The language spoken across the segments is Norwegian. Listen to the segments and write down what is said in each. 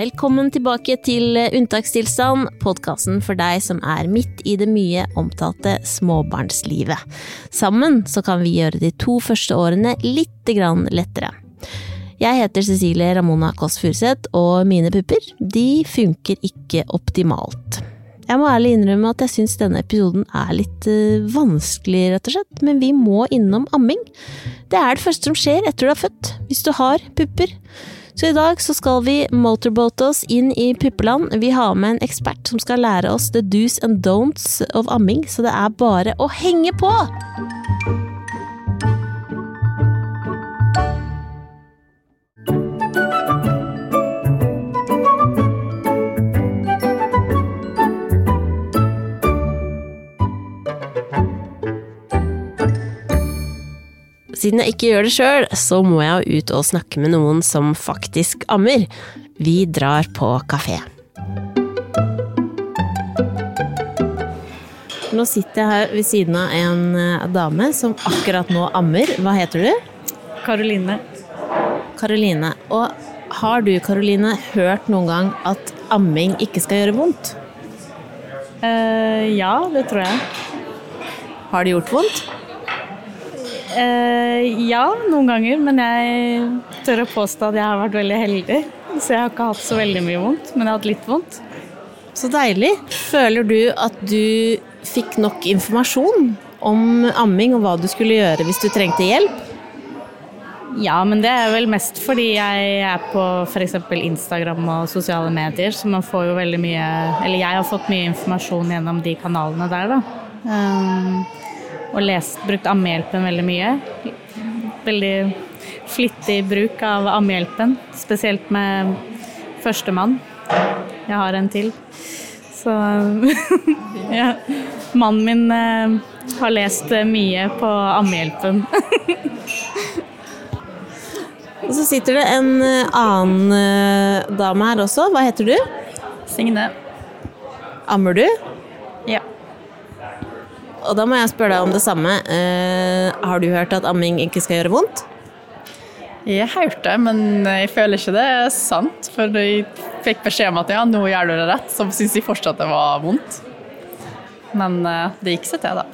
Velkommen tilbake til Unntakstilstand, podkasten for deg som er midt i det mye omtalte småbarnslivet. Sammen så kan vi gjøre de to første årene litt lettere. Jeg heter Cecilie Ramona Kåss Furuseth, og mine pupper de funker ikke optimalt. Jeg må ærlig innrømme at jeg syns denne episoden er litt uh, vanskelig, rett og slett, men vi må innom amming. Det er det første som skjer etter du er født, hvis du har pupper. Så i dag så skal vi motorboate oss inn i puppeland. Vi har med en ekspert som skal lære oss the do's and don'ts of amming, så det er bare å henge på! Siden jeg ikke gjør det sjøl, så må jeg ut og snakke med noen som faktisk ammer. Vi drar på kafé. Nå sitter jeg her ved siden av en eh, dame som akkurat nå ammer. Hva heter du? Karoline. Karoline. Og har du, Karoline, hørt noen gang at amming ikke skal gjøre vondt? Uh, ja, det tror jeg. Har det gjort vondt? Eh, ja, noen ganger, men jeg tør å påstå at jeg har vært veldig heldig. Så jeg har ikke hatt så veldig mye vondt, men jeg har hatt litt vondt. Så deilig. Føler du at du fikk nok informasjon om amming og hva du skulle gjøre hvis du trengte hjelp? Ja, men det er vel mest fordi jeg er på f.eks. Instagram og sosiale medier, så man får jo veldig mye Eller jeg har fått mye informasjon gjennom de kanalene der, da. Um, og lest, brukt ammehjelpen veldig mye. Veldig flittig bruk av ammehjelpen, spesielt med førstemann. Jeg har en til. Så ja. Mannen min eh, har lest mye på ammehjelpen. Og så sitter det en eh, annen eh, dame her også. Hva heter du? Signe. Ammer du? Ja. Og da må jeg spørre deg om det samme. Eh, har du hørt at amming ikke skal gjøre vondt? Jeg hørte det, men jeg føler ikke det er sant. For jeg fikk beskjed om at ja, nå gjør du det rett, så syns jeg fortsatt det var vondt. Men eh, det gikk seg til, da.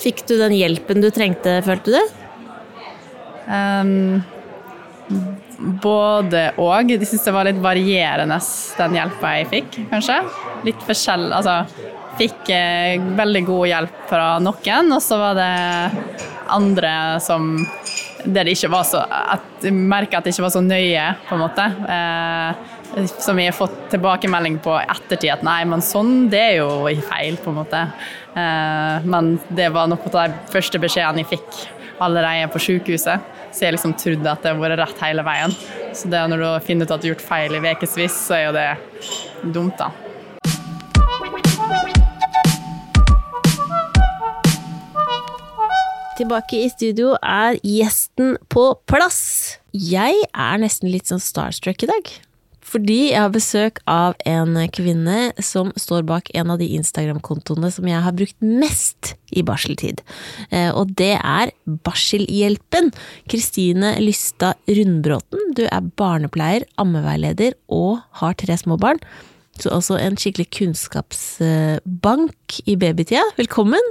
Fikk du den hjelpen du trengte, følte du? Um, både og. De syntes det var litt varierende, den hjelpa jeg fikk, kanskje. Litt forskjell Altså, fikk eh, veldig god hjelp fra noen, og så var det andre som der det ikke var så at Jeg at det ikke var så nøye, på en måte. Eh, som jeg har fått tilbakemelding på ettertid at nei, men sånn, det er jo feil, på en måte. Eh, men det var noe av de første beskjedene jeg fikk allerede på sykehuset. Så jeg liksom trodde at det har vært rett hele veien. Så det når du finner ut at du har gjort feil i ukevis, så er jo det dumt, da. Tilbake i studio er gjesten på plass. Jeg er nesten litt sånn starstruck i dag. Fordi jeg har besøk av en kvinne som står bak en av de Instagram-kontoene som jeg har brukt mest i barseltid. Eh, og det er Barselhjelpen. Kristine Lystad Rundbråten. Du er barnepleier, ammeveileder og har tre små barn. Så også en skikkelig kunnskapsbank i babytida. Velkommen!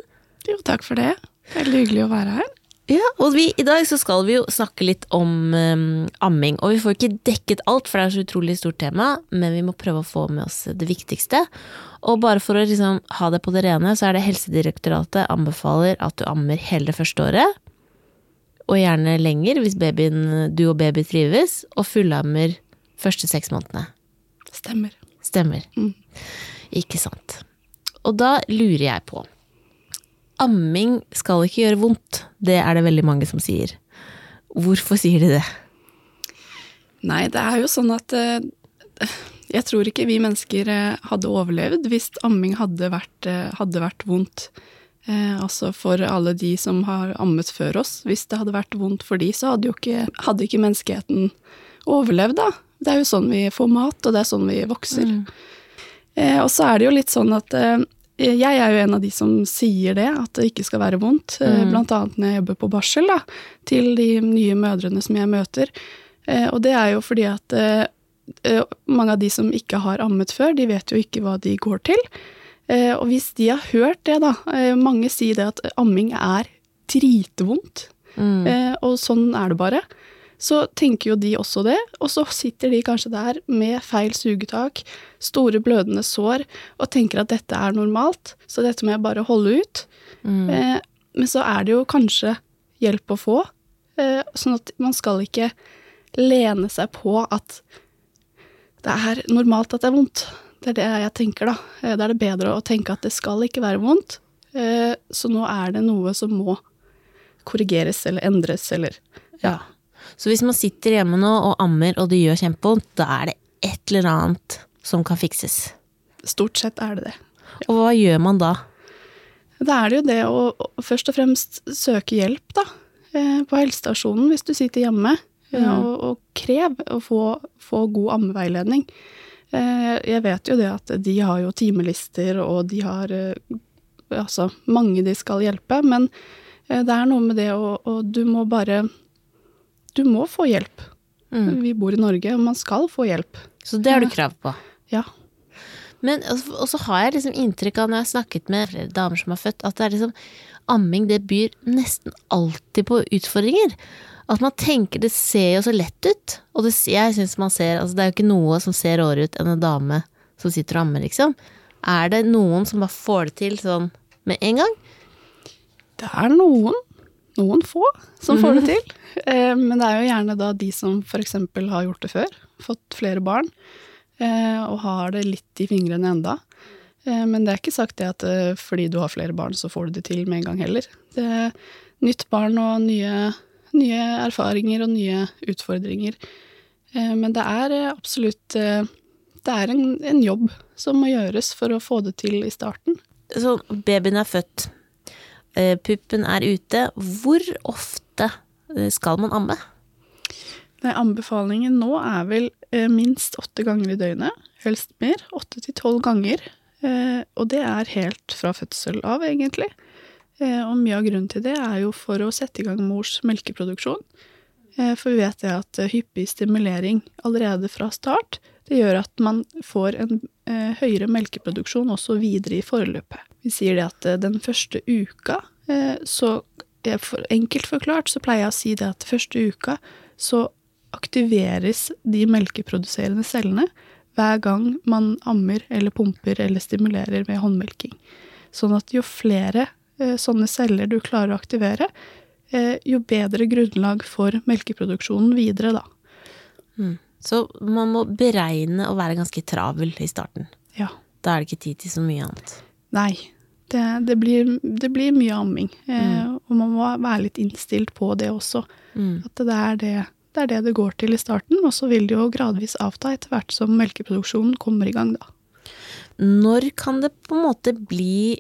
Jo, takk for det. Veldig hyggelig å være her. Ja, og vi, I dag så skal vi jo snakke litt om um, amming. Og vi får ikke dekket alt, for det er så utrolig stort tema, men vi må prøve å få med oss det viktigste. Og bare for å liksom ha det på det rene, så er det Helsedirektoratet anbefaler at du ammer hele det første året. Og gjerne lenger hvis babyen, du og baby trives, og fullammer første seks månedene. Stemmer. Stemmer. Mm. Ikke sant. Og da lurer jeg på Amming skal ikke gjøre vondt. Det er det veldig mange som sier. Hvorfor sier de det? Nei, det er jo sånn at eh, jeg tror ikke vi mennesker eh, hadde overlevd hvis amming hadde vært, eh, hadde vært vondt. Eh, altså for alle de som har ammet før oss. Hvis det hadde vært vondt for de, så hadde jo ikke, hadde ikke menneskeheten overlevd, da. Det er jo sånn vi får mat, og det er sånn vi vokser. Mm. Eh, og så er det jo litt sånn at eh, jeg er jo en av de som sier det, at det ikke skal være vondt. Mm. Blant annet når jeg jobber på barsel, da, til de nye mødrene som jeg møter. Og det er jo fordi at eh, mange av de som ikke har ammet før, de vet jo ikke hva de går til. Eh, og hvis de har hørt det, da eh, Mange sier det at amming er dritvondt. Mm. Eh, og sånn er det bare. Så tenker jo de også det, og så sitter de kanskje der med feil sugetak, store blødende sår, og tenker at dette er normalt, så dette må jeg bare holde ut. Mm. Eh, men så er det jo kanskje hjelp å få, eh, sånn at man skal ikke lene seg på at det er normalt at det er vondt. Det er det jeg tenker, da. Eh, Da er det bedre å tenke at det skal ikke være vondt, eh, så nå er det noe som må korrigeres eller endres eller Ja. Så hvis man sitter hjemme nå og ammer og det gjør kjempevondt, da er det et eller annet som kan fikses. Stort sett er det det. Og hva gjør man da? Da er det jo det å først og fremst søke hjelp, da. eh, På helsestasjonen hvis du sitter hjemme. Ja. Og, og krev å få, få god ammeveiledning. Eh, Jeg vet jo det at de har jo timelister, og de har eh, altså mange de skal hjelpe. Men eh, det er noe med det å du må bare Du må få hjelp. Mm. Vi bor i Norge, og man skal få hjelp. Så det har du krav på. Ja. Men og så har jeg liksom inntrykk av når jeg har snakket med flere damer som har født, at det er liksom amming det byr nesten alltid på utfordringer. At man tenker det ser jo så lett ut, og det, jeg synes man ser altså Det er jo ikke noe som ser råere ut enn en dame som sitter og ammer, liksom. Er det noen som bare får det til sånn med en gang? Det er noen, noen få, som får det til. Eh, Men det er jo gjerne da de som f.eks. har gjort det før, fått flere barn, eh, og har det litt i fingrene enda. Eh, Men det er ikke sagt det at fordi du har flere barn, så får du det til med en gang heller. Det er nytt barn og nye, nye erfaringer og nye utfordringer. Men det er absolutt Det er en, en jobb som må gjøres for å få det til i starten. Så babyen er født, puppen er ute. Hvor ofte eh, skal man amme? Nei, anbefalingen nå er vel eh, minst åtte ganger i døgnet. Helst mer. Åtte til tolv ganger. Eh, og det er helt fra fødsel av, egentlig. Eh, og mye av grunnen til det er jo for å sette i gang mors melkeproduksjon. Eh, for vi vet det at eh, hyppig stimulering allerede fra start, det gjør at man får en eh, høyere melkeproduksjon også videre i forløpet. Vi sier det at eh, den første uka, eh, så for, enkelt forklart, så pleier jeg å si det at første uka så aktiveres de melkeproduserende cellene hver gang man ammer eller pumper eller stimulerer med håndmelking. Sånn at jo flere eh, sånne celler du klarer å aktivere, jo bedre grunnlag for melkeproduksjonen videre, da. Så man må beregne å være ganske travel i starten. Ja. Da er det ikke tid til så mye annet. Nei. Det, det, blir, det blir mye amming. Eh, og man må være litt innstilt på det også. At det er det, det er det det går til i starten, og så vil det jo gradvis avta etter hvert som melkeproduksjonen kommer i gang, da. Når kan det på en måte bli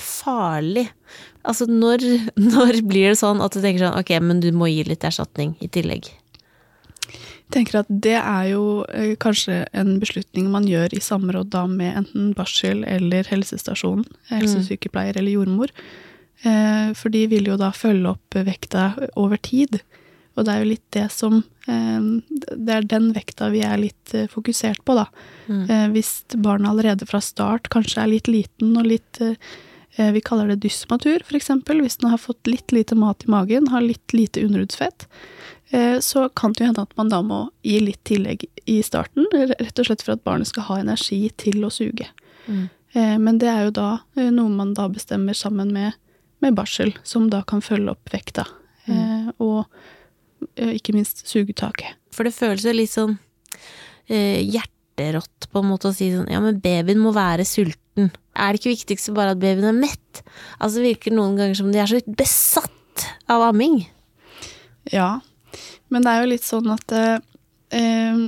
farlig? Altså når, når blir det sånn at du tenker sånn ok, men du må gi litt erstatning i tillegg? Tenker at det er jo eh, kanskje en beslutning man gjør i samråd da med enten barsel eller helsestasjonen, helsesykepleier eller jordmor. Eh, for de vil jo da følge opp vekta over tid. Og det er jo litt det som eh, Det er den vekta vi er litt eh, fokusert på, da. Mm. hvis barnet allerede fra start kanskje er litt liten og litt eh, eh, Vi kaller det dysmatur, eksempel. Hvis den har fått litt lite mat i magen, har litt lite underhudsfett, eh, så kan det jo hende at man da må gi litt tillegg i starten, rett og slett for at barnet skal ha energi til å suge. Mm. Men det er jo da eh, noe man da bestemmer sammen med, med barsel, som da kan følge opp vekta. Mm. Og eh, ikke minst sugetaket. For det føles jo litt sånn eh, hjerterått på en måte å si sånn ja, men babyen må være sulten. Er det ikke viktigst bare at babyen er mett? Altså virker det noen ganger som de er så besatt av amming. Ja, men det er jo litt sånn at eh, eh,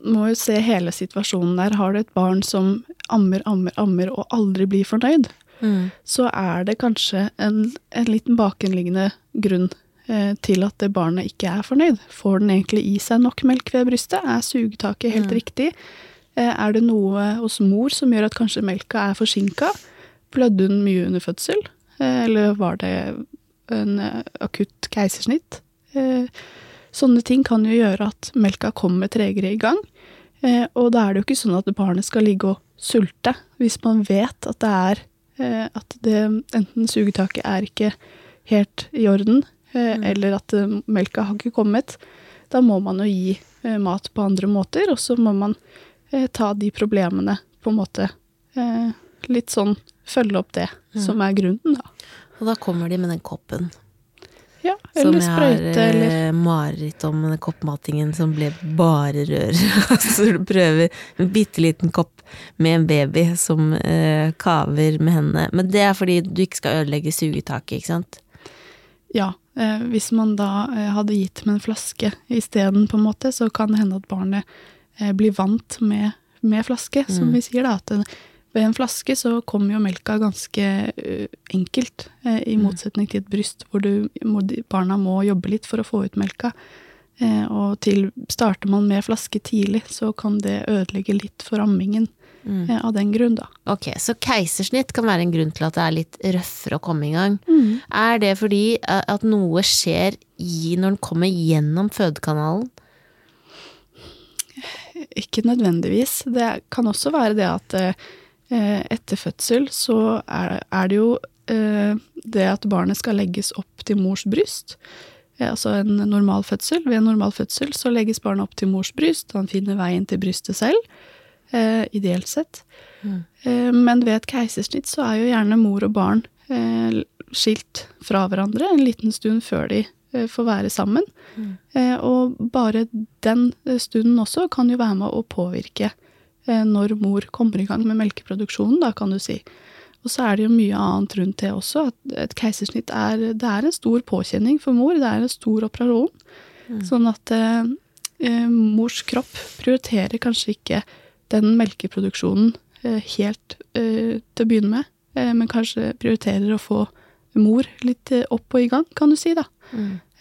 må jo se hele situasjonen der. Har du et barn som ammer, ammer, ammer og aldri blir fornøyd, så er det kanskje en, en liten bakenliggende grunn eh, til at det barnet ikke er fornøyd. Får den egentlig i seg nok melk ved brystet? Er sugetaket helt riktig? Eh, er det noe hos mor som gjør at kanskje melka er forsinka? Blødde hun mye under fødsel? Eh, eller var det en eh, akutt keisersnitt? Eh, sånne ting kan jo gjøre at melka kommer tregere i gang. Eh, og da er det jo ikke sånn at barnet skal ligge og sulte hvis man vet at det er eh, at det enten sugetaket er ikke helt i orden, eh, Mm. eller at melka har ikke kommet. Da må man jo gi mat på andre måter, og så må man ta de problemene på en måte litt sånn følge opp det Mm. som er grunnen, da. Og da kommer de med den koppen. Ja, eller Som eller jeg har sprøyte, eh, mareritt om, den koppmatingen som ble bare rør. altså du prøver en bitte liten kopp med en baby som eh, kaver med hendene. Men det er fordi du ikke skal ødelegge sugetaket, ikke sant? Ja, eh, hvis man da eh, hadde gitt med en flaske isteden, på en måte, så kan det hende at barnet eh, blir vant med, med flaske, som Mm. vi sier da. At ved en flaske så kommer jo melka ganske eh, enkelt, eh, i Mm. motsetning til et bryst hvor, du, hvor barna må jobbe litt for å få ut melka. Eh, og til starter man med flaske tidlig, så kan det ødelegge litt for ammingen Mm. av den grunn, da. Ok, så keisersnitt kan være en grunn til at det er litt røffere å komme i gang. Er det fordi at noe skjer i når den kommer gjennom fødekanalen? Ikke nødvendigvis. Det kan også være det at etter fødsel så er, det jo eh, det at barnet skal legges opp til mors bryst. Eh, altså en normal fødsel. Ved en normal fødsel så legges barnet opp til mors bryst, og han finner veien til brystet selv. Eh, ideelt sett. Eh, men ved et keisersnitt så er jo gjerne mor og barn eh, skilt fra hverandre en liten stund før de eh, får være sammen. Eh, og bare den eh, stunden også kan jo være med å påvirke eh, når mor kommer i gang med melkeproduksjonen, da kan du si. Og så er det jo mye annet rundt det også. At et keisersnitt er, det er en stor påkjenning for mor. Det er en stor operasjon. Sånn at eh, eh, mors kropp prioriterer kanskje ikke den melkeproduksjonen eh, helt eh, til å begynne med, eh, men kanskje prioriterer å få mor litt eh, opp og i gang, kan du si, da.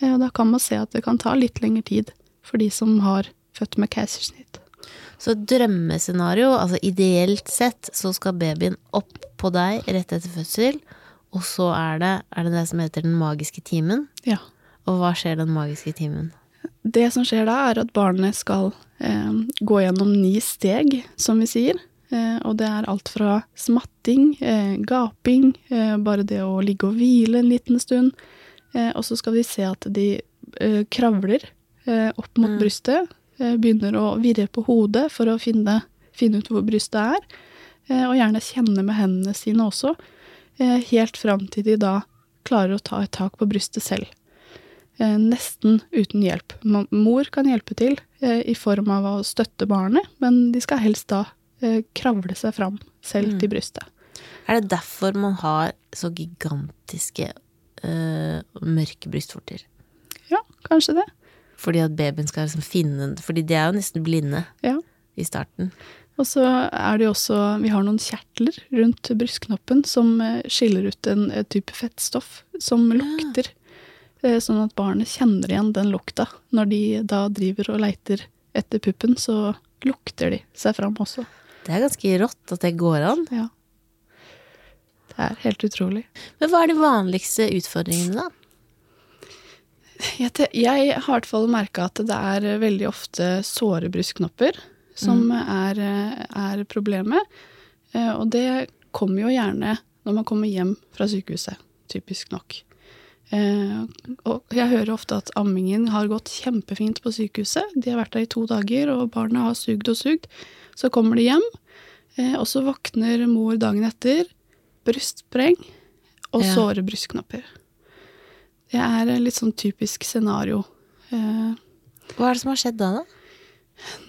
Eh, Og da kan man se at det kan ta litt lengre tid for de som har født med keisersnitt. Så drømmescenario, altså ideelt sett, så skal babyen opp på deg rett etter fødsel, og så er det, er det det som heter den magiske timen. Ja. Og hva skjer den magiske timen? Det som skjer da, er at barnet skal eh, gå gjennom ni steg, som vi sier. Eh, og det er alt fra smatting, eh, gaping, eh, bare det å ligge og hvile en liten stund. Eh, og så skal vi se at de eh, kravler eh, opp mot Mm. brystet, begynner å virre på hodet for å finne, finne ut hvor brystet er. Eh, og gjerne kjenne med hendene sine også, eh, helt fram til de da klarer å ta et tak på brystet selv eh, nesten uten hjelp. Mor kan hjelpe til eh, i form av å støtte barnet, men de skal helst da eh, kravle seg fram selv Mm. til brystet. Er det derfor man har så gigantiske øh, mørke brystvorter? Ja, kanskje det. Fordi at babyen skal liksom finne Fordi de er jo nesten blinde Ja. i starten. Og så er det jo også Vi har noen kjertler rundt brystknoppen som eh, skiller ut en, type fettstoff som lukter. Ja. Sånn at barnet kjenner igjen den lukta. Når de da driver og leiter etter puppen, så lukter de seg fram også. Det er ganske rått at det går an. Ja. Det er helt utrolig. Men hva er de vanligste utfordringene, da? Jeg, jeg har i hvert fall merka at det er veldig ofte såre brystknopper som er, er problemet. Eh, Og det kommer jo gjerne når man kommer hjem fra sykehuset, typisk nok. Eh, Og jeg hører ofte at ammingen har gått kjempefint på sykehuset. De har vært der i to dager, og barna har sugd og sugd. Så kommer de hjem, eh, og så våkner mor dagen etter, brystspreng og såre brystknopper. Det er litt sånn typisk scenario. Eh, Hva er det som har skjedd da, da?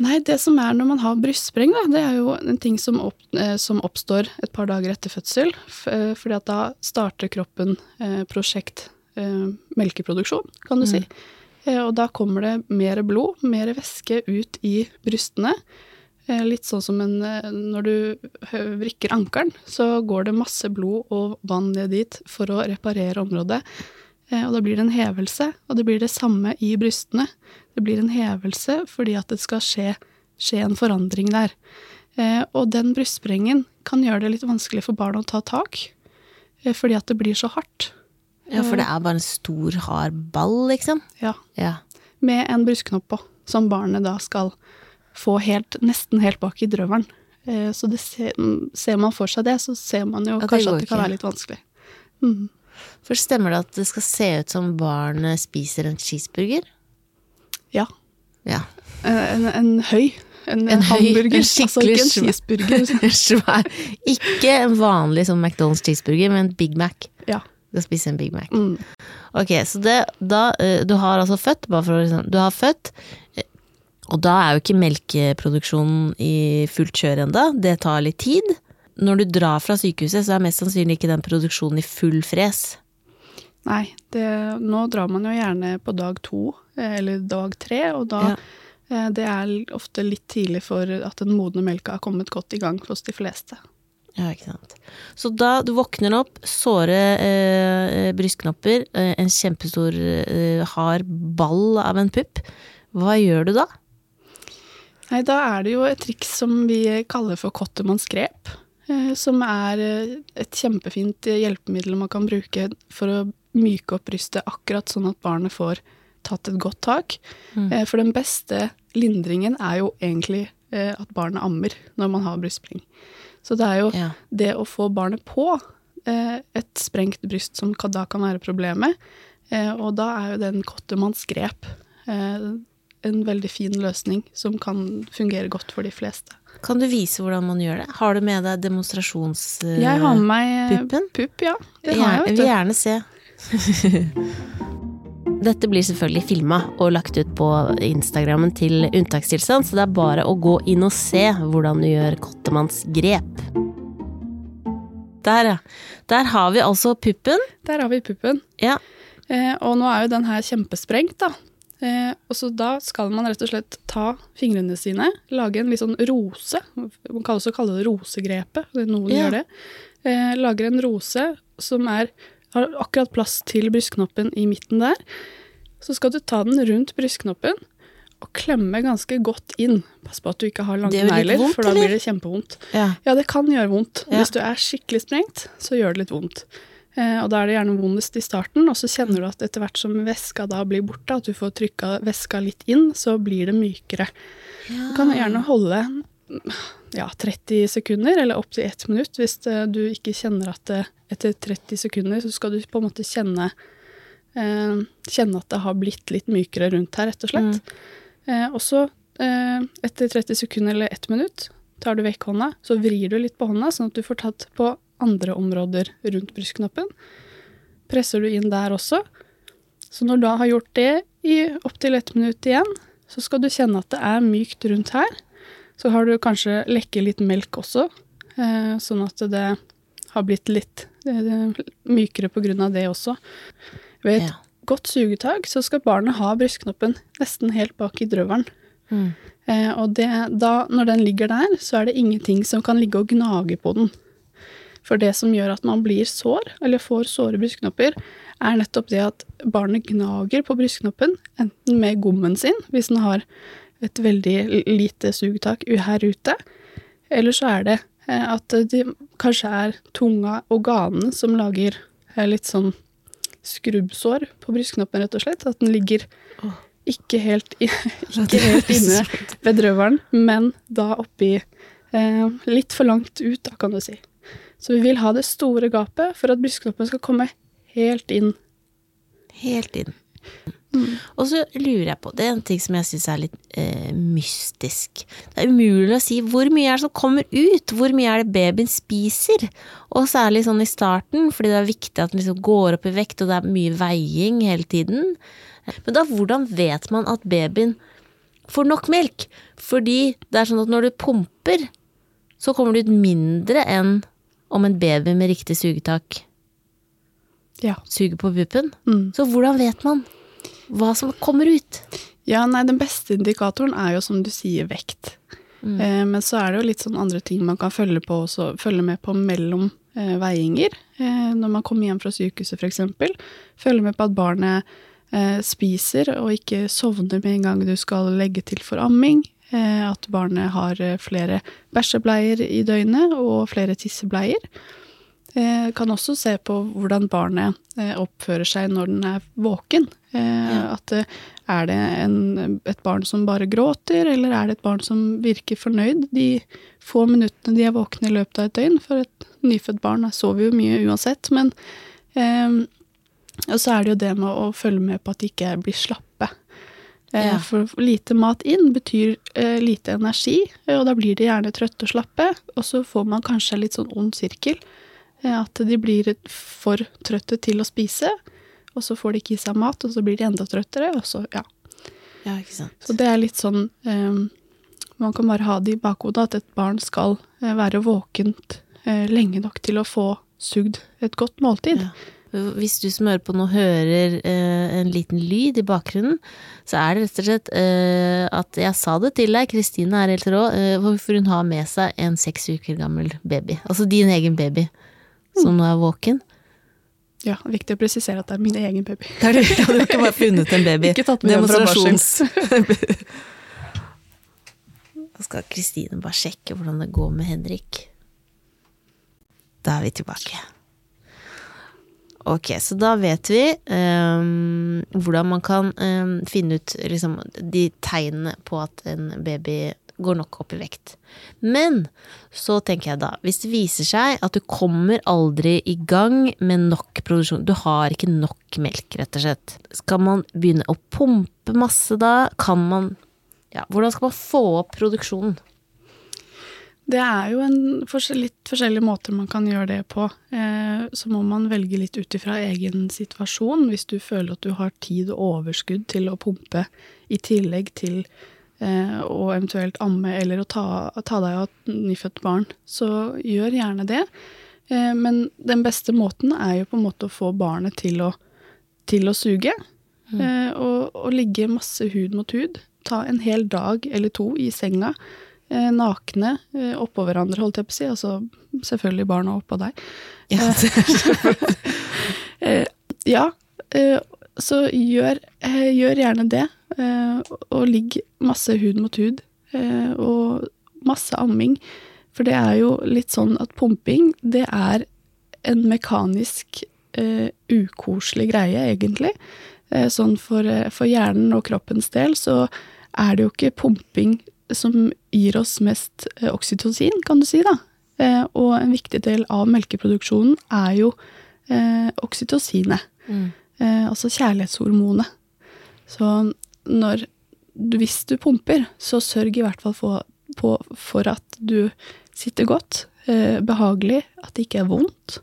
Nei, det som er når man har brystspreng, da, det er jo en ting som, opp, eh, som oppstår et par dager etter fødsel. Eh, fordi at da starter kroppen prosjekt eh, melkeproduksjon, kan du si. Eh, og da kommer det mer blod, mer væske ut i brystene. Litt sånn som en, når du vrikker ankelen, så går det masse blod og vann ned dit for å reparere området. Eh, Og da blir det en hevelse, og det blir det samme i brystene. Det blir en hevelse fordi at det skal skje, skje en forandring der. Eh, og den brystsprengen kan gjøre det litt vanskelig for barn å ta tak, eh, fordi at det blir så hardt. Ja, for det er bare en stor, hard ball, liksom. Ja, Ja. med en brystknopp på, som barnet da skal få helt, nesten helt bak i drøvelen. Så det ser, ser man for seg det, så ser man jo Ja, kanskje at det kan være litt vanskelig. Mm. For stemmer det at det skal se ut som barnet spiser en cheeseburger? Ja. Ja. Eh, En, en høy. En, En høy, hamburger. en skikkelig altså ikke en cheeseburger. Svær Ikke en vanlig sånn McDonald's cheeseburger, men en Big Mac. Ja. Du skal spise en Big Mac. Mm. Ok, så det, da, eh, du har altså født, bare for å liksom, du har født, eh, og da er jo ikke melkeproduksjonen i fullt kjør enda, det tar litt tid. Når du drar fra sykehuset, så er mest sannsynlig ikke den produksjonen i full fres. Nei, det, nå drar man jo gjerne på dag to, eh, eller dag tre, og da Ja. eh, Det er ofte litt tidlig for at den modne melka har kommet godt i gang hos de fleste. Ja, ikke sant. Så da du våkner opp, såre eh, brystknopper, eh, en kjempestor eh, hard ball av en pupp, hva gjør du da? Nei, da er det jo et triks som vi kaller for Cottermanns grep. eh, Som er eh, et kjempefint hjelpemiddel man kan bruke for å myke opp brystet akkurat sånn at barnet får tatt et godt tak. Mm. For den beste lindringen er jo egentlig eh, at barnet ammer når man har brystspring. Så det er jo Ja. det å få barnet på eh, et sprengt bryst som da kan være problemet. Eh, og da er jo den Kottemanns grep eh, en veldig fin løsning som kan fungere godt for de fleste. Kan du vise hvordan man gjør det? Har du med deg demonstrasjons... eh, Jeg har med meg eh, puppen? pupp, ja. Det har jeg, vil vet du. gjerne se. Dette blir selvfølgelig filma og lagt ut på Instagrammen til Unntakstilstand, så det er bare å gå inn og se hvordan du gjør Kottemanns grep. Der, ja. Der har vi altså puppen. Der har vi puppen. Ja. Eh, og nå er jo den her kjempesprengt, da. Eh, og så da skal man rett og slett ta fingrene sine, lage en litt sånn rose. Man kan også kalle det rosegrepet, noen Ja. gjør det. Eh, lager en rose som er, har akkurat plass til brystknoppen i midten der. Så skal du ta den rundt brystknoppen og klemme ganske godt inn. Pass på at du ikke har lange negler, for da blir det kjempevondt. Ja. Ja, det kan gjøre vondt. Ja. Hvis du er skikkelig sprengt, så gjør det litt vondt. Eh, og da er det gjerne vondest i starten, og så kjenner du at etter hvert som væska da blir borte, at du får trykka væska litt inn, så blir det mykere. Du kan gjerne holde ja, 30 sekunder, eller opptil ett minutt, hvis eh, du ikke kjenner at det, etter 30 sekunder så skal du på en måte kjenne eh, Kjenne at det har blitt litt mykere rundt her, rett og slett. Eh, og så, eh, etter 30 sekunder eller ett minutt, tar du vekk hånda, så vrir du litt på hånda, sånn at du får tatt på andre områder rundt brystknoppen. Presser du inn der også. Så når du da har gjort det i opptil ett minutt igjen, så skal du kjenne at det er mykt rundt her. Så har du kanskje lekke litt melk også, eh, sånn at det har blitt litt eh, mykere på grunn av det også. Ved et Ja. godt sugetak så skal barnet ha brystknoppen nesten helt bak i drøvelen. Mm. Eh, og det, da, når den ligger der, så er det ingenting som kan ligge og gnage på den. For det som gjør at man blir sår, eller får såre brystknopper, er nettopp det at barnet gnager på brystknoppen, enten med gommen sin, hvis den har et veldig lite sugetak her ute, eller så er det eh, at det kanskje er tunga og ganene som lager eh, litt sånn skrubbsår på brystknoppen, rett og slett. At den ligger ikke helt, ikke helt inne ved drøvelen, men da oppi eh, litt for langt ut, da, kan du si. Så vi vil ha det store gapet for at brystknoppen skal komme helt inn. Helt inn. Og så lurer jeg på, det er en ting som jeg syns er litt eh, mystisk. Det er umulig å si hvor mye er det som kommer ut, hvor mye er det babyen spiser? Og særlig sånn i starten, fordi det er viktig at den liksom går opp i vekt, og det er mye veiing hele tiden. Men da, hvordan vet man at babyen får nok melk? Fordi det er sånn at når du pumper, så kommer det ut mindre enn om en baby med riktig sugetak Ja. suger på puppen. Mm. Så hvordan vet man hva som kommer ut? Ja, nei, den beste indikatoren er jo som du sier vekt. Eh, men så er det jo litt sånn andre ting man kan følge på også, følge med på mellom eh, veiinger. Eh, når man kommer hjem fra sykehuset f.eks. Følge med på at barnet eh, spiser og ikke sovner med en gang du skal legge til for amming. Eh, at barnet har eh, flere bæsjebleier i døgnet og flere tissebleier. Eh, kan også se på hvordan barnet oppfører seg når den er våken. At er det en, et barn som bare gråter, eller er det et barn som virker fornøyd de få minuttene de er våkne i løpet av et døgn? For et nyfødt barn sover jo mye uansett, men eh, Og så er det jo det med å følge med på at de ikke blir slappe. Eh, Ja. For lite mat inn betyr uh, lite energi, eh, og da blir de gjerne trøtte og slappe. Og så får man kanskje litt sånn ond sirkel. At de blir for trøtte til å spise, og så får de ikke i seg mat, og så blir de enda trøttere, og så, ja. Ja, ikke sant. Så det er litt sånn um, Man kan bare ha det i bakhodet at et barn skal uh, være våkent lenge nok til å få sugd et godt måltid. Ja. Hvis du som hører på nå hører eh, en liten lyd i bakgrunnen, så er det rett og slett eh, at jeg sa det til deg, Kristine er helt rå, eh, hvorfor hun har med seg en seks uker gammel baby. Altså din egen baby, som nå er våken. Ja, Viktig å presisere at det er min egen baby. Det er det, du har ikke bare funnet en baby. Ikke tatt med. Demonstrasjons. Da skal Kristine bare sjekke hvordan det går med Henrik. Da er vi tilbake. Ok, så da vet vi um, hvordan man kan um, finne ut liksom, de tegnene på at en baby går nok opp i vekt. Men så tenker jeg da, hvis det viser seg at du kommer aldri i gang med nok produksjon, du har ikke nok melk, rett og slett, skal man begynne å pumpe masse da? Kan man ja, Hvordan skal man få opp produksjonen? Det er jo en forskjell, litt forskjellige måter man kan gjøre det på. Eh, så må man velge litt ut ifra egen situasjon. Hvis du føler at du har tid og overskudd til å pumpe i tillegg til eh, å eventuelt amme eller å ta, ta deg av et nyfødt barn, så gjør gjerne det. Eh, men den beste måten er jo på en måte å få barnet til å, til å suge. Mm. og, og ligge masse hud mot hud. Ta en hel dag eller to i senga nakne eh, oppå hverandre, holdt jeg på å si. Altså selvfølgelig barna oppå deg. Ja, Eh, ja, eh, så gjør, eh, gjør gjerne det. Eh, og ligg masse hud mot hud. Eh, og masse amming. For det er jo litt sånn at pumping, det er en mekanisk eh, ukoselig greie, egentlig. Eh, sånn for, eh, for hjernen og kroppens del så er det jo ikke pumping som gir oss mest eh, oksytocin, kan du si, da. Eh, og en viktig del av melkeproduksjonen er jo eh, oksytocinet. Mm. Eh, altså kjærlighetshormonet. Så når hvis du pumper, så sørg i hvert fall for, på, for at du sitter godt, eh, behagelig, at det ikke er vondt.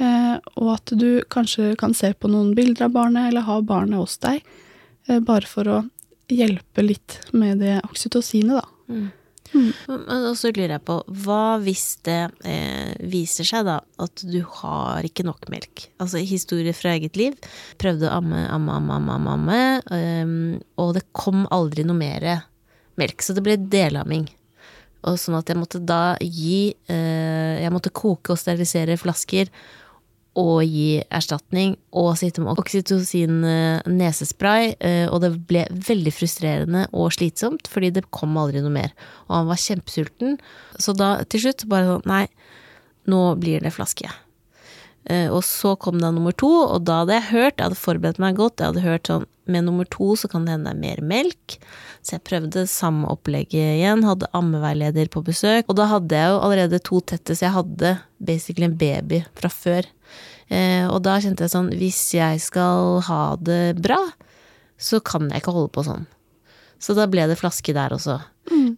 Eh, og at du kanskje kan se på noen bilder av barnet, eller ha barnet hos deg, eh, bare for å hjelpe litt med det oksytocinet, da. Men og så lurer jeg på, hva hvis det eh, viser seg da at du har ikke nok melk? Altså historie fra eget liv. Prøvde å amme, amme, amme, amme, amme, ehm, og det kom aldri noe mer melk, så det ble delamming. Og sånn at jeg måtte da gi eh, Jeg måtte koke og sterilisere flasker og gi erstatning og sitte med oksytocin eh, eh, og det ble veldig frustrerende og slitsomt, fordi det kom aldri noe mer. Og han var kjempesulten, så da til slutt bare sånn, nei, nå blir det flaske. Eh, Og så kom da nummer to, og da hadde jeg hørt, jeg hadde forberedt meg godt, jeg hadde hørt sånn, med nummer to så kan det hende det er mer melk, så jeg prøvde samme opplegget igjen, hadde ammeveileder på besøk, og da hadde jeg jo allerede to tette, så jeg hadde basically en baby fra før. Eh, og da kjente jeg sånn, hvis jeg skal ha det bra, så kan jeg ikke holde på sånn. Så da ble det flaske der også.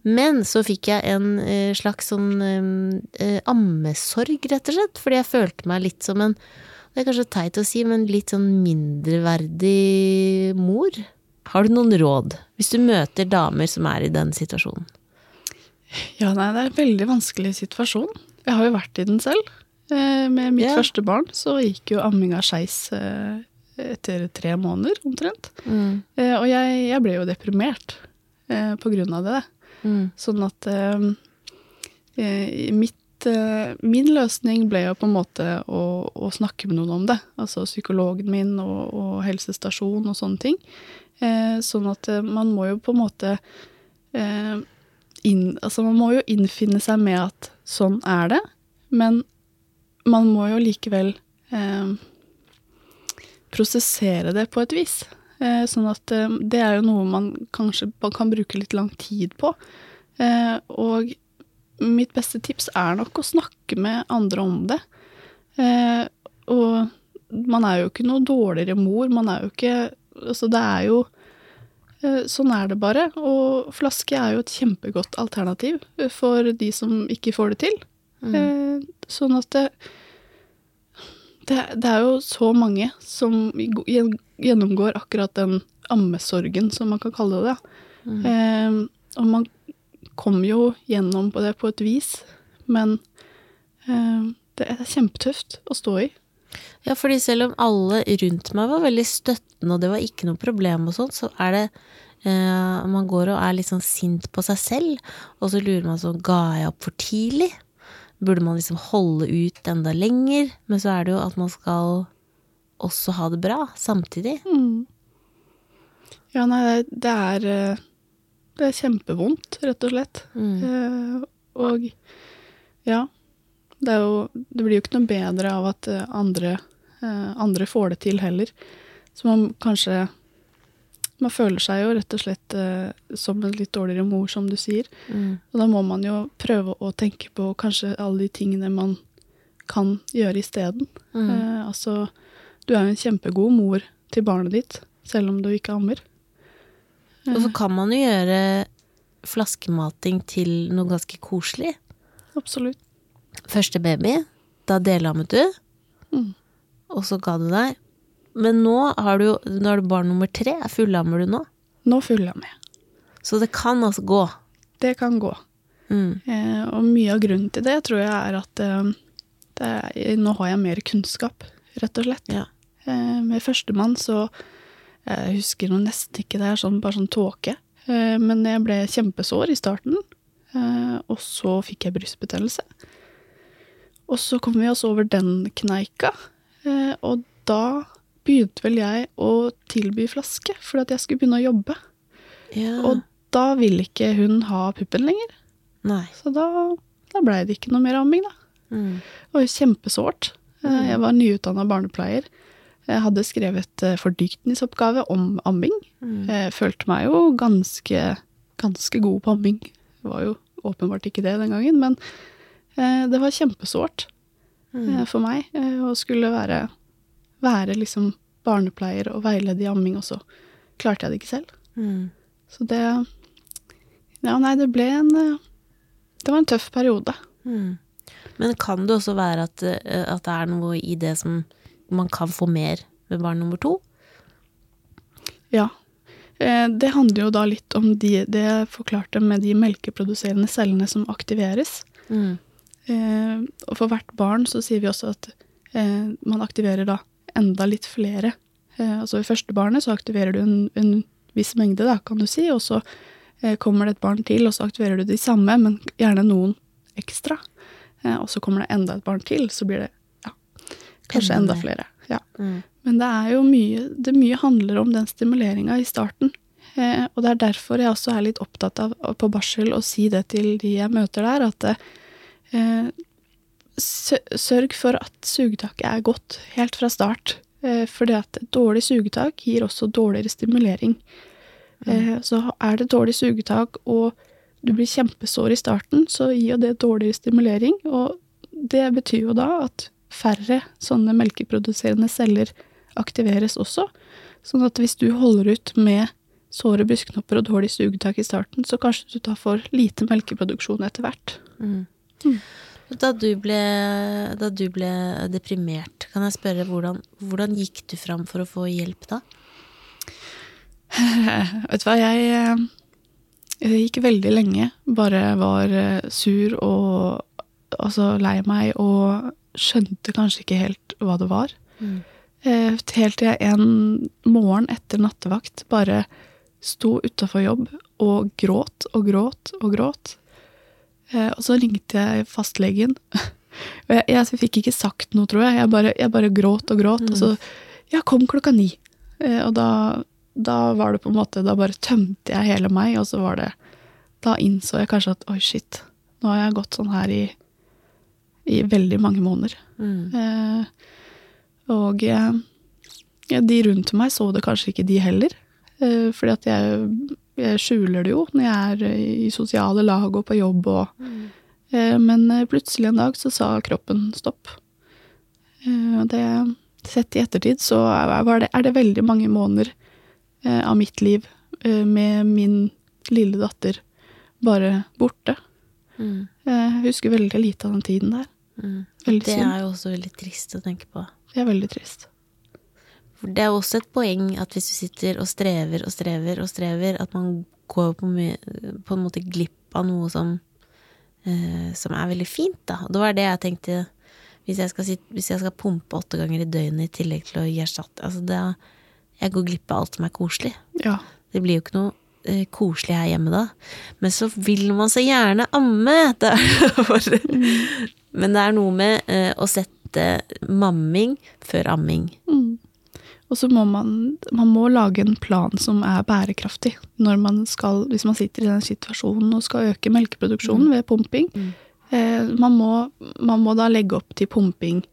Men så fikk jeg en eh, slags sånn eh, eh, ammesorg, rett og slett, fordi jeg følte meg litt som en Det er kanskje teit å si, men litt sånn mindreverdig mor. Har du noen råd, hvis du møter damer som er i den situasjonen? Ja, nei, det er en veldig vanskelig situasjon. Jeg har jo vært i den selv. Eh, Med mitt yeah. første barn så gikk jo amminga skeis etter tre måneder omtrent. Mm. Og jeg, jeg ble jo deprimert på grunn av det. Mm. Sånn at eh, eh, mitt, eh, min løsning ble jo på en måte å, å snakke med noen om det. Altså psykologen min og, og helsestasjon og sånne ting. Eh, sånn at eh, man må jo på en måte eh, inn, altså man må jo innfinne seg med at sånn er det, men man må jo likevel prosessere det på et vis. Eh, sånn at eh, det er jo noe man kanskje kan bruke litt lang tid på. Eh, og mitt beste tips er nok å snakke med andre om det. Eh, og man er jo ikke noe dårligere mor, man er jo ikke Altså, det er jo Sånn er det bare. Og flaske er jo et kjempegodt alternativ for de som ikke får det til. Eh, sånn at det, det, det er jo så mange som gjennomgår akkurat den ammesorgen, som man kan kalle det. Eh, og man kommer jo gjennom på det på et vis, men eh, det er kjempetøft å stå i. Ja, fordi selv om alle rundt meg var veldig støttende, og det var ikke noe problem og sånn, så er det eh, Man går og er litt sånn sint på seg selv, og så lurer man sånn Ga jeg opp for tidlig? Burde man liksom holde ut enda lenger? Men så er det jo at man skal også ha det bra samtidig. Ja, nei, det, er eh, Det er kjempevondt, rett og slett. Mm. Eh, og ja. Det, er jo, det blir jo ikke noe bedre av at eh, andre, andre får det til heller. Så man kanskje Man føler seg jo rett og slett eh, som en litt dårligere mor, som du sier. Mm. Og da må man jo prøve å tenke på kanskje alle de tingene man kan gjøre isteden. Mm. Eh, altså, du er jo en kjempegod mor til barnet ditt, selv om du ikke ammer. Og så kan man jo gjøre flaskemating til noe ganske koselig. Absolutt. Første baby, da delammet du, Mm. og så ga du deg. Men nå har du Nå du barn nummer tre. Fullammer du nå? Nå fullammer jeg. Så det kan altså gå. Det kan gå. Mm. Eh, og mye av grunnen til det tror jeg er at eh, det er, nå har jeg mer kunnskap, rett og slett. Ja. Eh, med førstemann så Jeg husker nå nesten ikke det er sånn, bare sånn tåke. Eh, men jeg ble kjempesår i starten, eh, og så fikk jeg brystbetennelse. Og så kom vi oss over den kneika, eh, og da begynte vel jeg å tilby flaske, fordi at jeg skulle begynne å jobbe. ja. Og da ville ikke hun ha puppen lenger. Nei. Så da, da blei det ikke noe mer amming, da. Mm. Det var jo kjempesårt. Eh, Jeg var nyutdanna barnepleier. Jeg hadde skrevet fordykningsoppgave fordypningsoppgave om amming. Mm. Jeg følte meg jo ganske, ganske god på amming. Det var jo åpenbart ikke det den gangen, men eh, det var kjempesårt Mm. eh, for meg eh, å skulle være, være liksom barnepleier og veilede i amming, og så klarte jeg det ikke selv. Mm. Så det Ja, nei, det ble en eh, Det var en tøff periode. Mm. Men kan det også være at, eh, at det er noe i det som man kan få mer med barn nummer to? Ja. Eh, Det handler jo da litt om de, det forklarte med de melkeproduserende cellene som aktiveres. Mm. Eh, og for hvert barn så sier vi også at eh, man aktiverer da enda litt flere. Eh, altså i første barnet så aktiverer du en, en viss mengde, da, kan du si, og så eh, kommer det et barn til, og så aktiverer du de samme, men gjerne noen ekstra. Eh, og så kommer det enda et barn til, så blir det ja, kanskje Enda flere. Ja. Mm. Men det er jo mye Det mye handler om den stimuleringa i starten. Eh, og det er derfor jeg også er litt opptatt av på barsel å si det til de jeg møter der, at eh, sørg for at sugetaket er godt helt fra start. Eh, fordi at dårlig sugetak gir også dårligere stimulering. Mm. så er det dårlig sugetak og du blir kjempesår i starten, så gir jo det dårligere stimulering. Og det betyr jo da at færre sånne melkeproduserende celler aktiveres også. Sånn at hvis du holder ut med såre brystknopper og dårlig sugetak i starten, så kanskje du da får lite melkeproduksjon etter hvert. Da du, ble, da du ble deprimert, kan jeg spørre hvordan, hvordan gikk du fram for å få hjelp da? Vet du hva, jeg, eh, jeg gikk veldig lenge, bare var eh, sur og altså lei meg og skjønte kanskje ikke helt hva det var. Mm. Eh, Helt til jeg en morgen etter nattevakt bare sto utafor jobb og gråt og gråt og gråt. Eh, Og så ringte jeg fastlegen. Og jeg, jeg fikk ikke sagt noe, tror jeg. Jeg bare, jeg bare gråt og gråt. Og så Ja, kom klokka ni. Eh, Og da, da var det på en måte Da bare tømte jeg hele meg, og så var det Da innså jeg kanskje at oi, shit. Nå har jeg gått sånn her i, i veldig mange måneder. Mm. Eh, og ja, de rundt meg så det kanskje ikke, de heller. Eh, fordi at jeg, jeg skjuler det jo når jeg er i sosiale lag og på jobb og mm. Men eh, plutselig en dag så sa kroppen stopp. Eh, det Sett i ettertid så var det, er det veldig mange måneder eh, av mitt liv eh, med min lille datter bare borte. Mm. Jeg husker veldig lite av den tiden der. Mm. Det er jo også veldig trist å tenke på. Det er veldig trist. Det er også et poeng at hvis du sitter og strever og strever og strever, at man går på, på en måte glipp av noe som, uh, som er veldig fint, da. Og det var det jeg tenkte hvis jeg, skal hvis jeg skal pumpe åtte ganger i døgnet i tillegg til å gi erstatt altså det, Jeg går glipp av alt som er koselig. Ja. Det blir jo ikke noe uh, koselig her hjemme da. Men så vil man så gjerne amme! Det bare, Men det er noe med uh, å sette mamming før amming. Mm. Og så må man, man må lage en plan som er bærekraftig når man skal, hvis man sitter i den situasjonen og skal øke melkeproduksjonen ved pumping. Eh, man, må, man må da legge opp til pumping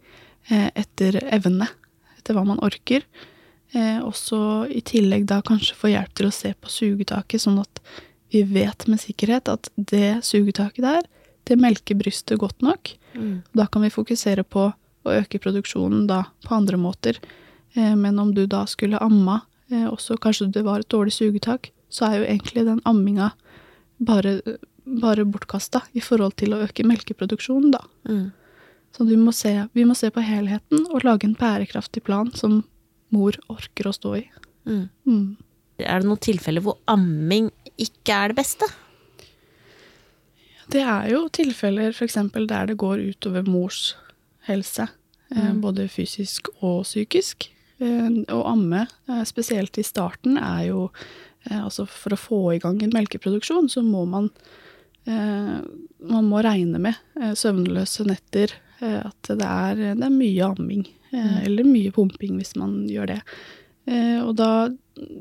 eh, etter evne, etter hva man orker. Eh, også i tillegg da kanskje få hjelp til å se på sugetaket, sånn at vi vet med sikkerhet at det sugetaket der, det melker brystet godt nok. Da kan vi fokusere på å øke produksjonen da på andre måter. Eh, Men om du da skulle amma, og også kanskje det var et dårlig sugetak, så er jo egentlig den amminga bare, bare bortkasta i forhold til å øke melkeproduksjonen, da. Mm. Så vi må, se, vi må se på helheten og lage en bærekraftig plan som mor orker å stå i. Mm. Mm. Er det noen tilfeller hvor amming ikke er det beste? Det er jo tilfeller f.eks. der det går utover mors helse, Mm. både fysisk og psykisk. Eh, Å amme, eh, spesielt i starten, er jo eh, Altså for å få i gang en melkeproduksjon, så må man eh, Man må regne med eh, søvnløse netter, eh, at det er, det er mye amming. eh, Eller mye pumping hvis man gjør det. Eh, Og da,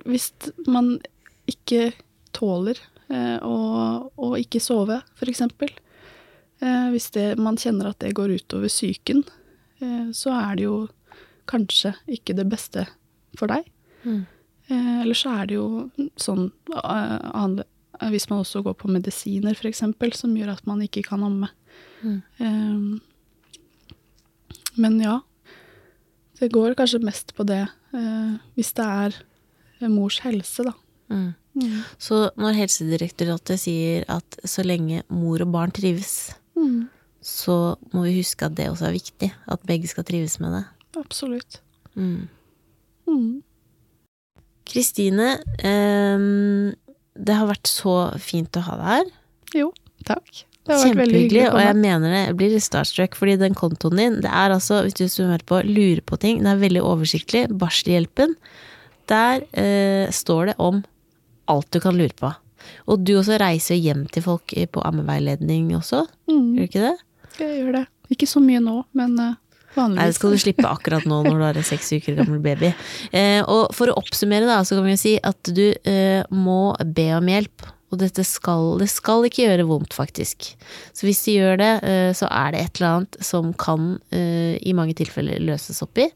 hvis man ikke tåler eh, å, å ikke sove. Eh, hvis det, man kjenner at det går utover psyken, eh, så er det jo kanskje ikke det beste for deg. Mm. Eh, eller så er det jo sånn eh, eh, Hvis man også går på medisiner, eksempel, som gjør at man ikke kan amme. Mm. Eh, men ja, det går kanskje mest på det eh, hvis det er mors helse, da. Mm. Så når Helsedirektoratet sier at så lenge mor og barn trives, Mm. så må vi huske at det også er viktig. At begge skal trives med det. Absolutt. Mm. Mm. Kristine, ehm, det har vært så fint å ha deg her. Jo, takk. Det har vært veldig hyggelig og jeg mener det. Jeg blir litt starstruck, fordi den kontoen din, det er altså, hvis du som hører på, lurer på ting, den er veldig oversiktlig. Barselhjelpen. Der eh, står det om alt du kan lure på. Og du også reiser hjem til folk på ammeveiledning også, Mm, gjør du ikke det? jeg gjør det. Ikke så mye nå, men eh, vanligvis. Nei, det skal du slippe akkurat nå når du har en seks uker gammel baby. Eh, og for å oppsummere, da, så kan vi jo si at du eh, må be om hjelp. Og dette skal, det skal ikke gjøre vondt, faktisk. Så hvis det gjør det, eh, så er det et eller annet som kan eh, i mange tilfeller løses opp i.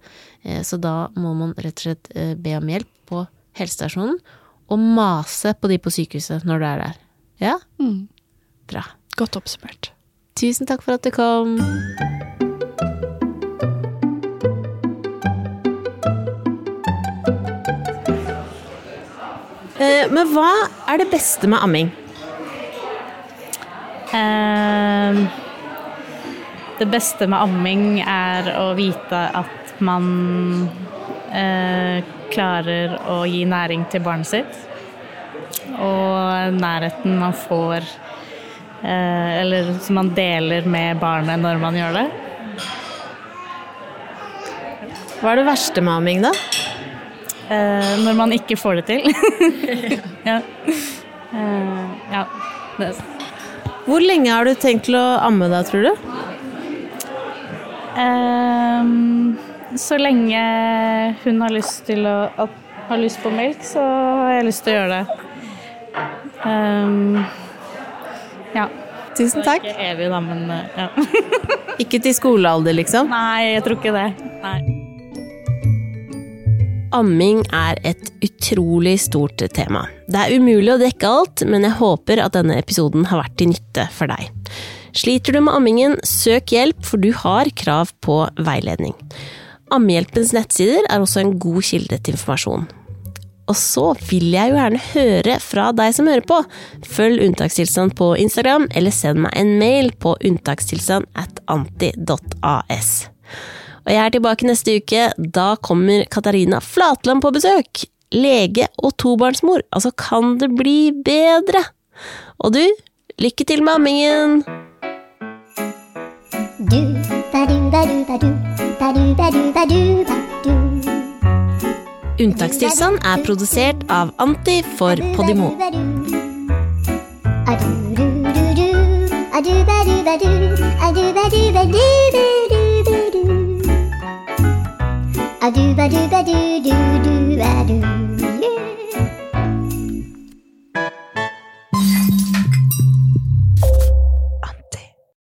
Eh, så da må man rett og slett be om hjelp på helsestasjonen, og mase på de på sykehuset når du er der. Ja? Mm, Bra. godt oppsummert. Tusen takk for at du kom. Men hva er det beste med amming? Eh, det beste med amming er å vite at man eh, klarer å gi næring til barnet sitt. Og nærheten man får eh, Eller som man deler med barnet når man gjør det. Hva er det verste med amming, da? Eh, når man ikke får det til. ja. Eh, ja. Det, Hvor lenge har du tenkt til å amme deg, tror du? Ehm, så lenge hun har lyst å at, har lyst på melk, så har jeg lyst til å gjøre det. Um, ja. Tusen takk. Ikke evig, da, men eh, ja. Ikke til skolealder, liksom? Nei, jeg tror ikke det. Nei. Amming er et utrolig stort tema. Det er umulig å dekke alt, men jeg håper at denne episoden har vært til nytte for deg. Sliter du med ammingen, søk hjelp, for du har krav på veiledning. Ammehjelpens nettsider er også en god kilde til informasjon. Og så vil jeg jo gjerne høre fra deg som hører på. Følg Unntakstilstand på Instagram, eller send meg en mail på unntakstilstand at anti.as. Og jeg er tilbake neste uke. Da kommer Katarina Flatland på besøk. Lege og tobarnsmor. Altså, kan det bli bedre? Og du, lykke til med ammingen! Du, ba, du, ba, du, ba, du, ba, du, ba, du, ba, du, ba, du. Unntakstilstand er produsert av Anti for Podimo. A doo ba doo ba doo doo doo ba doo.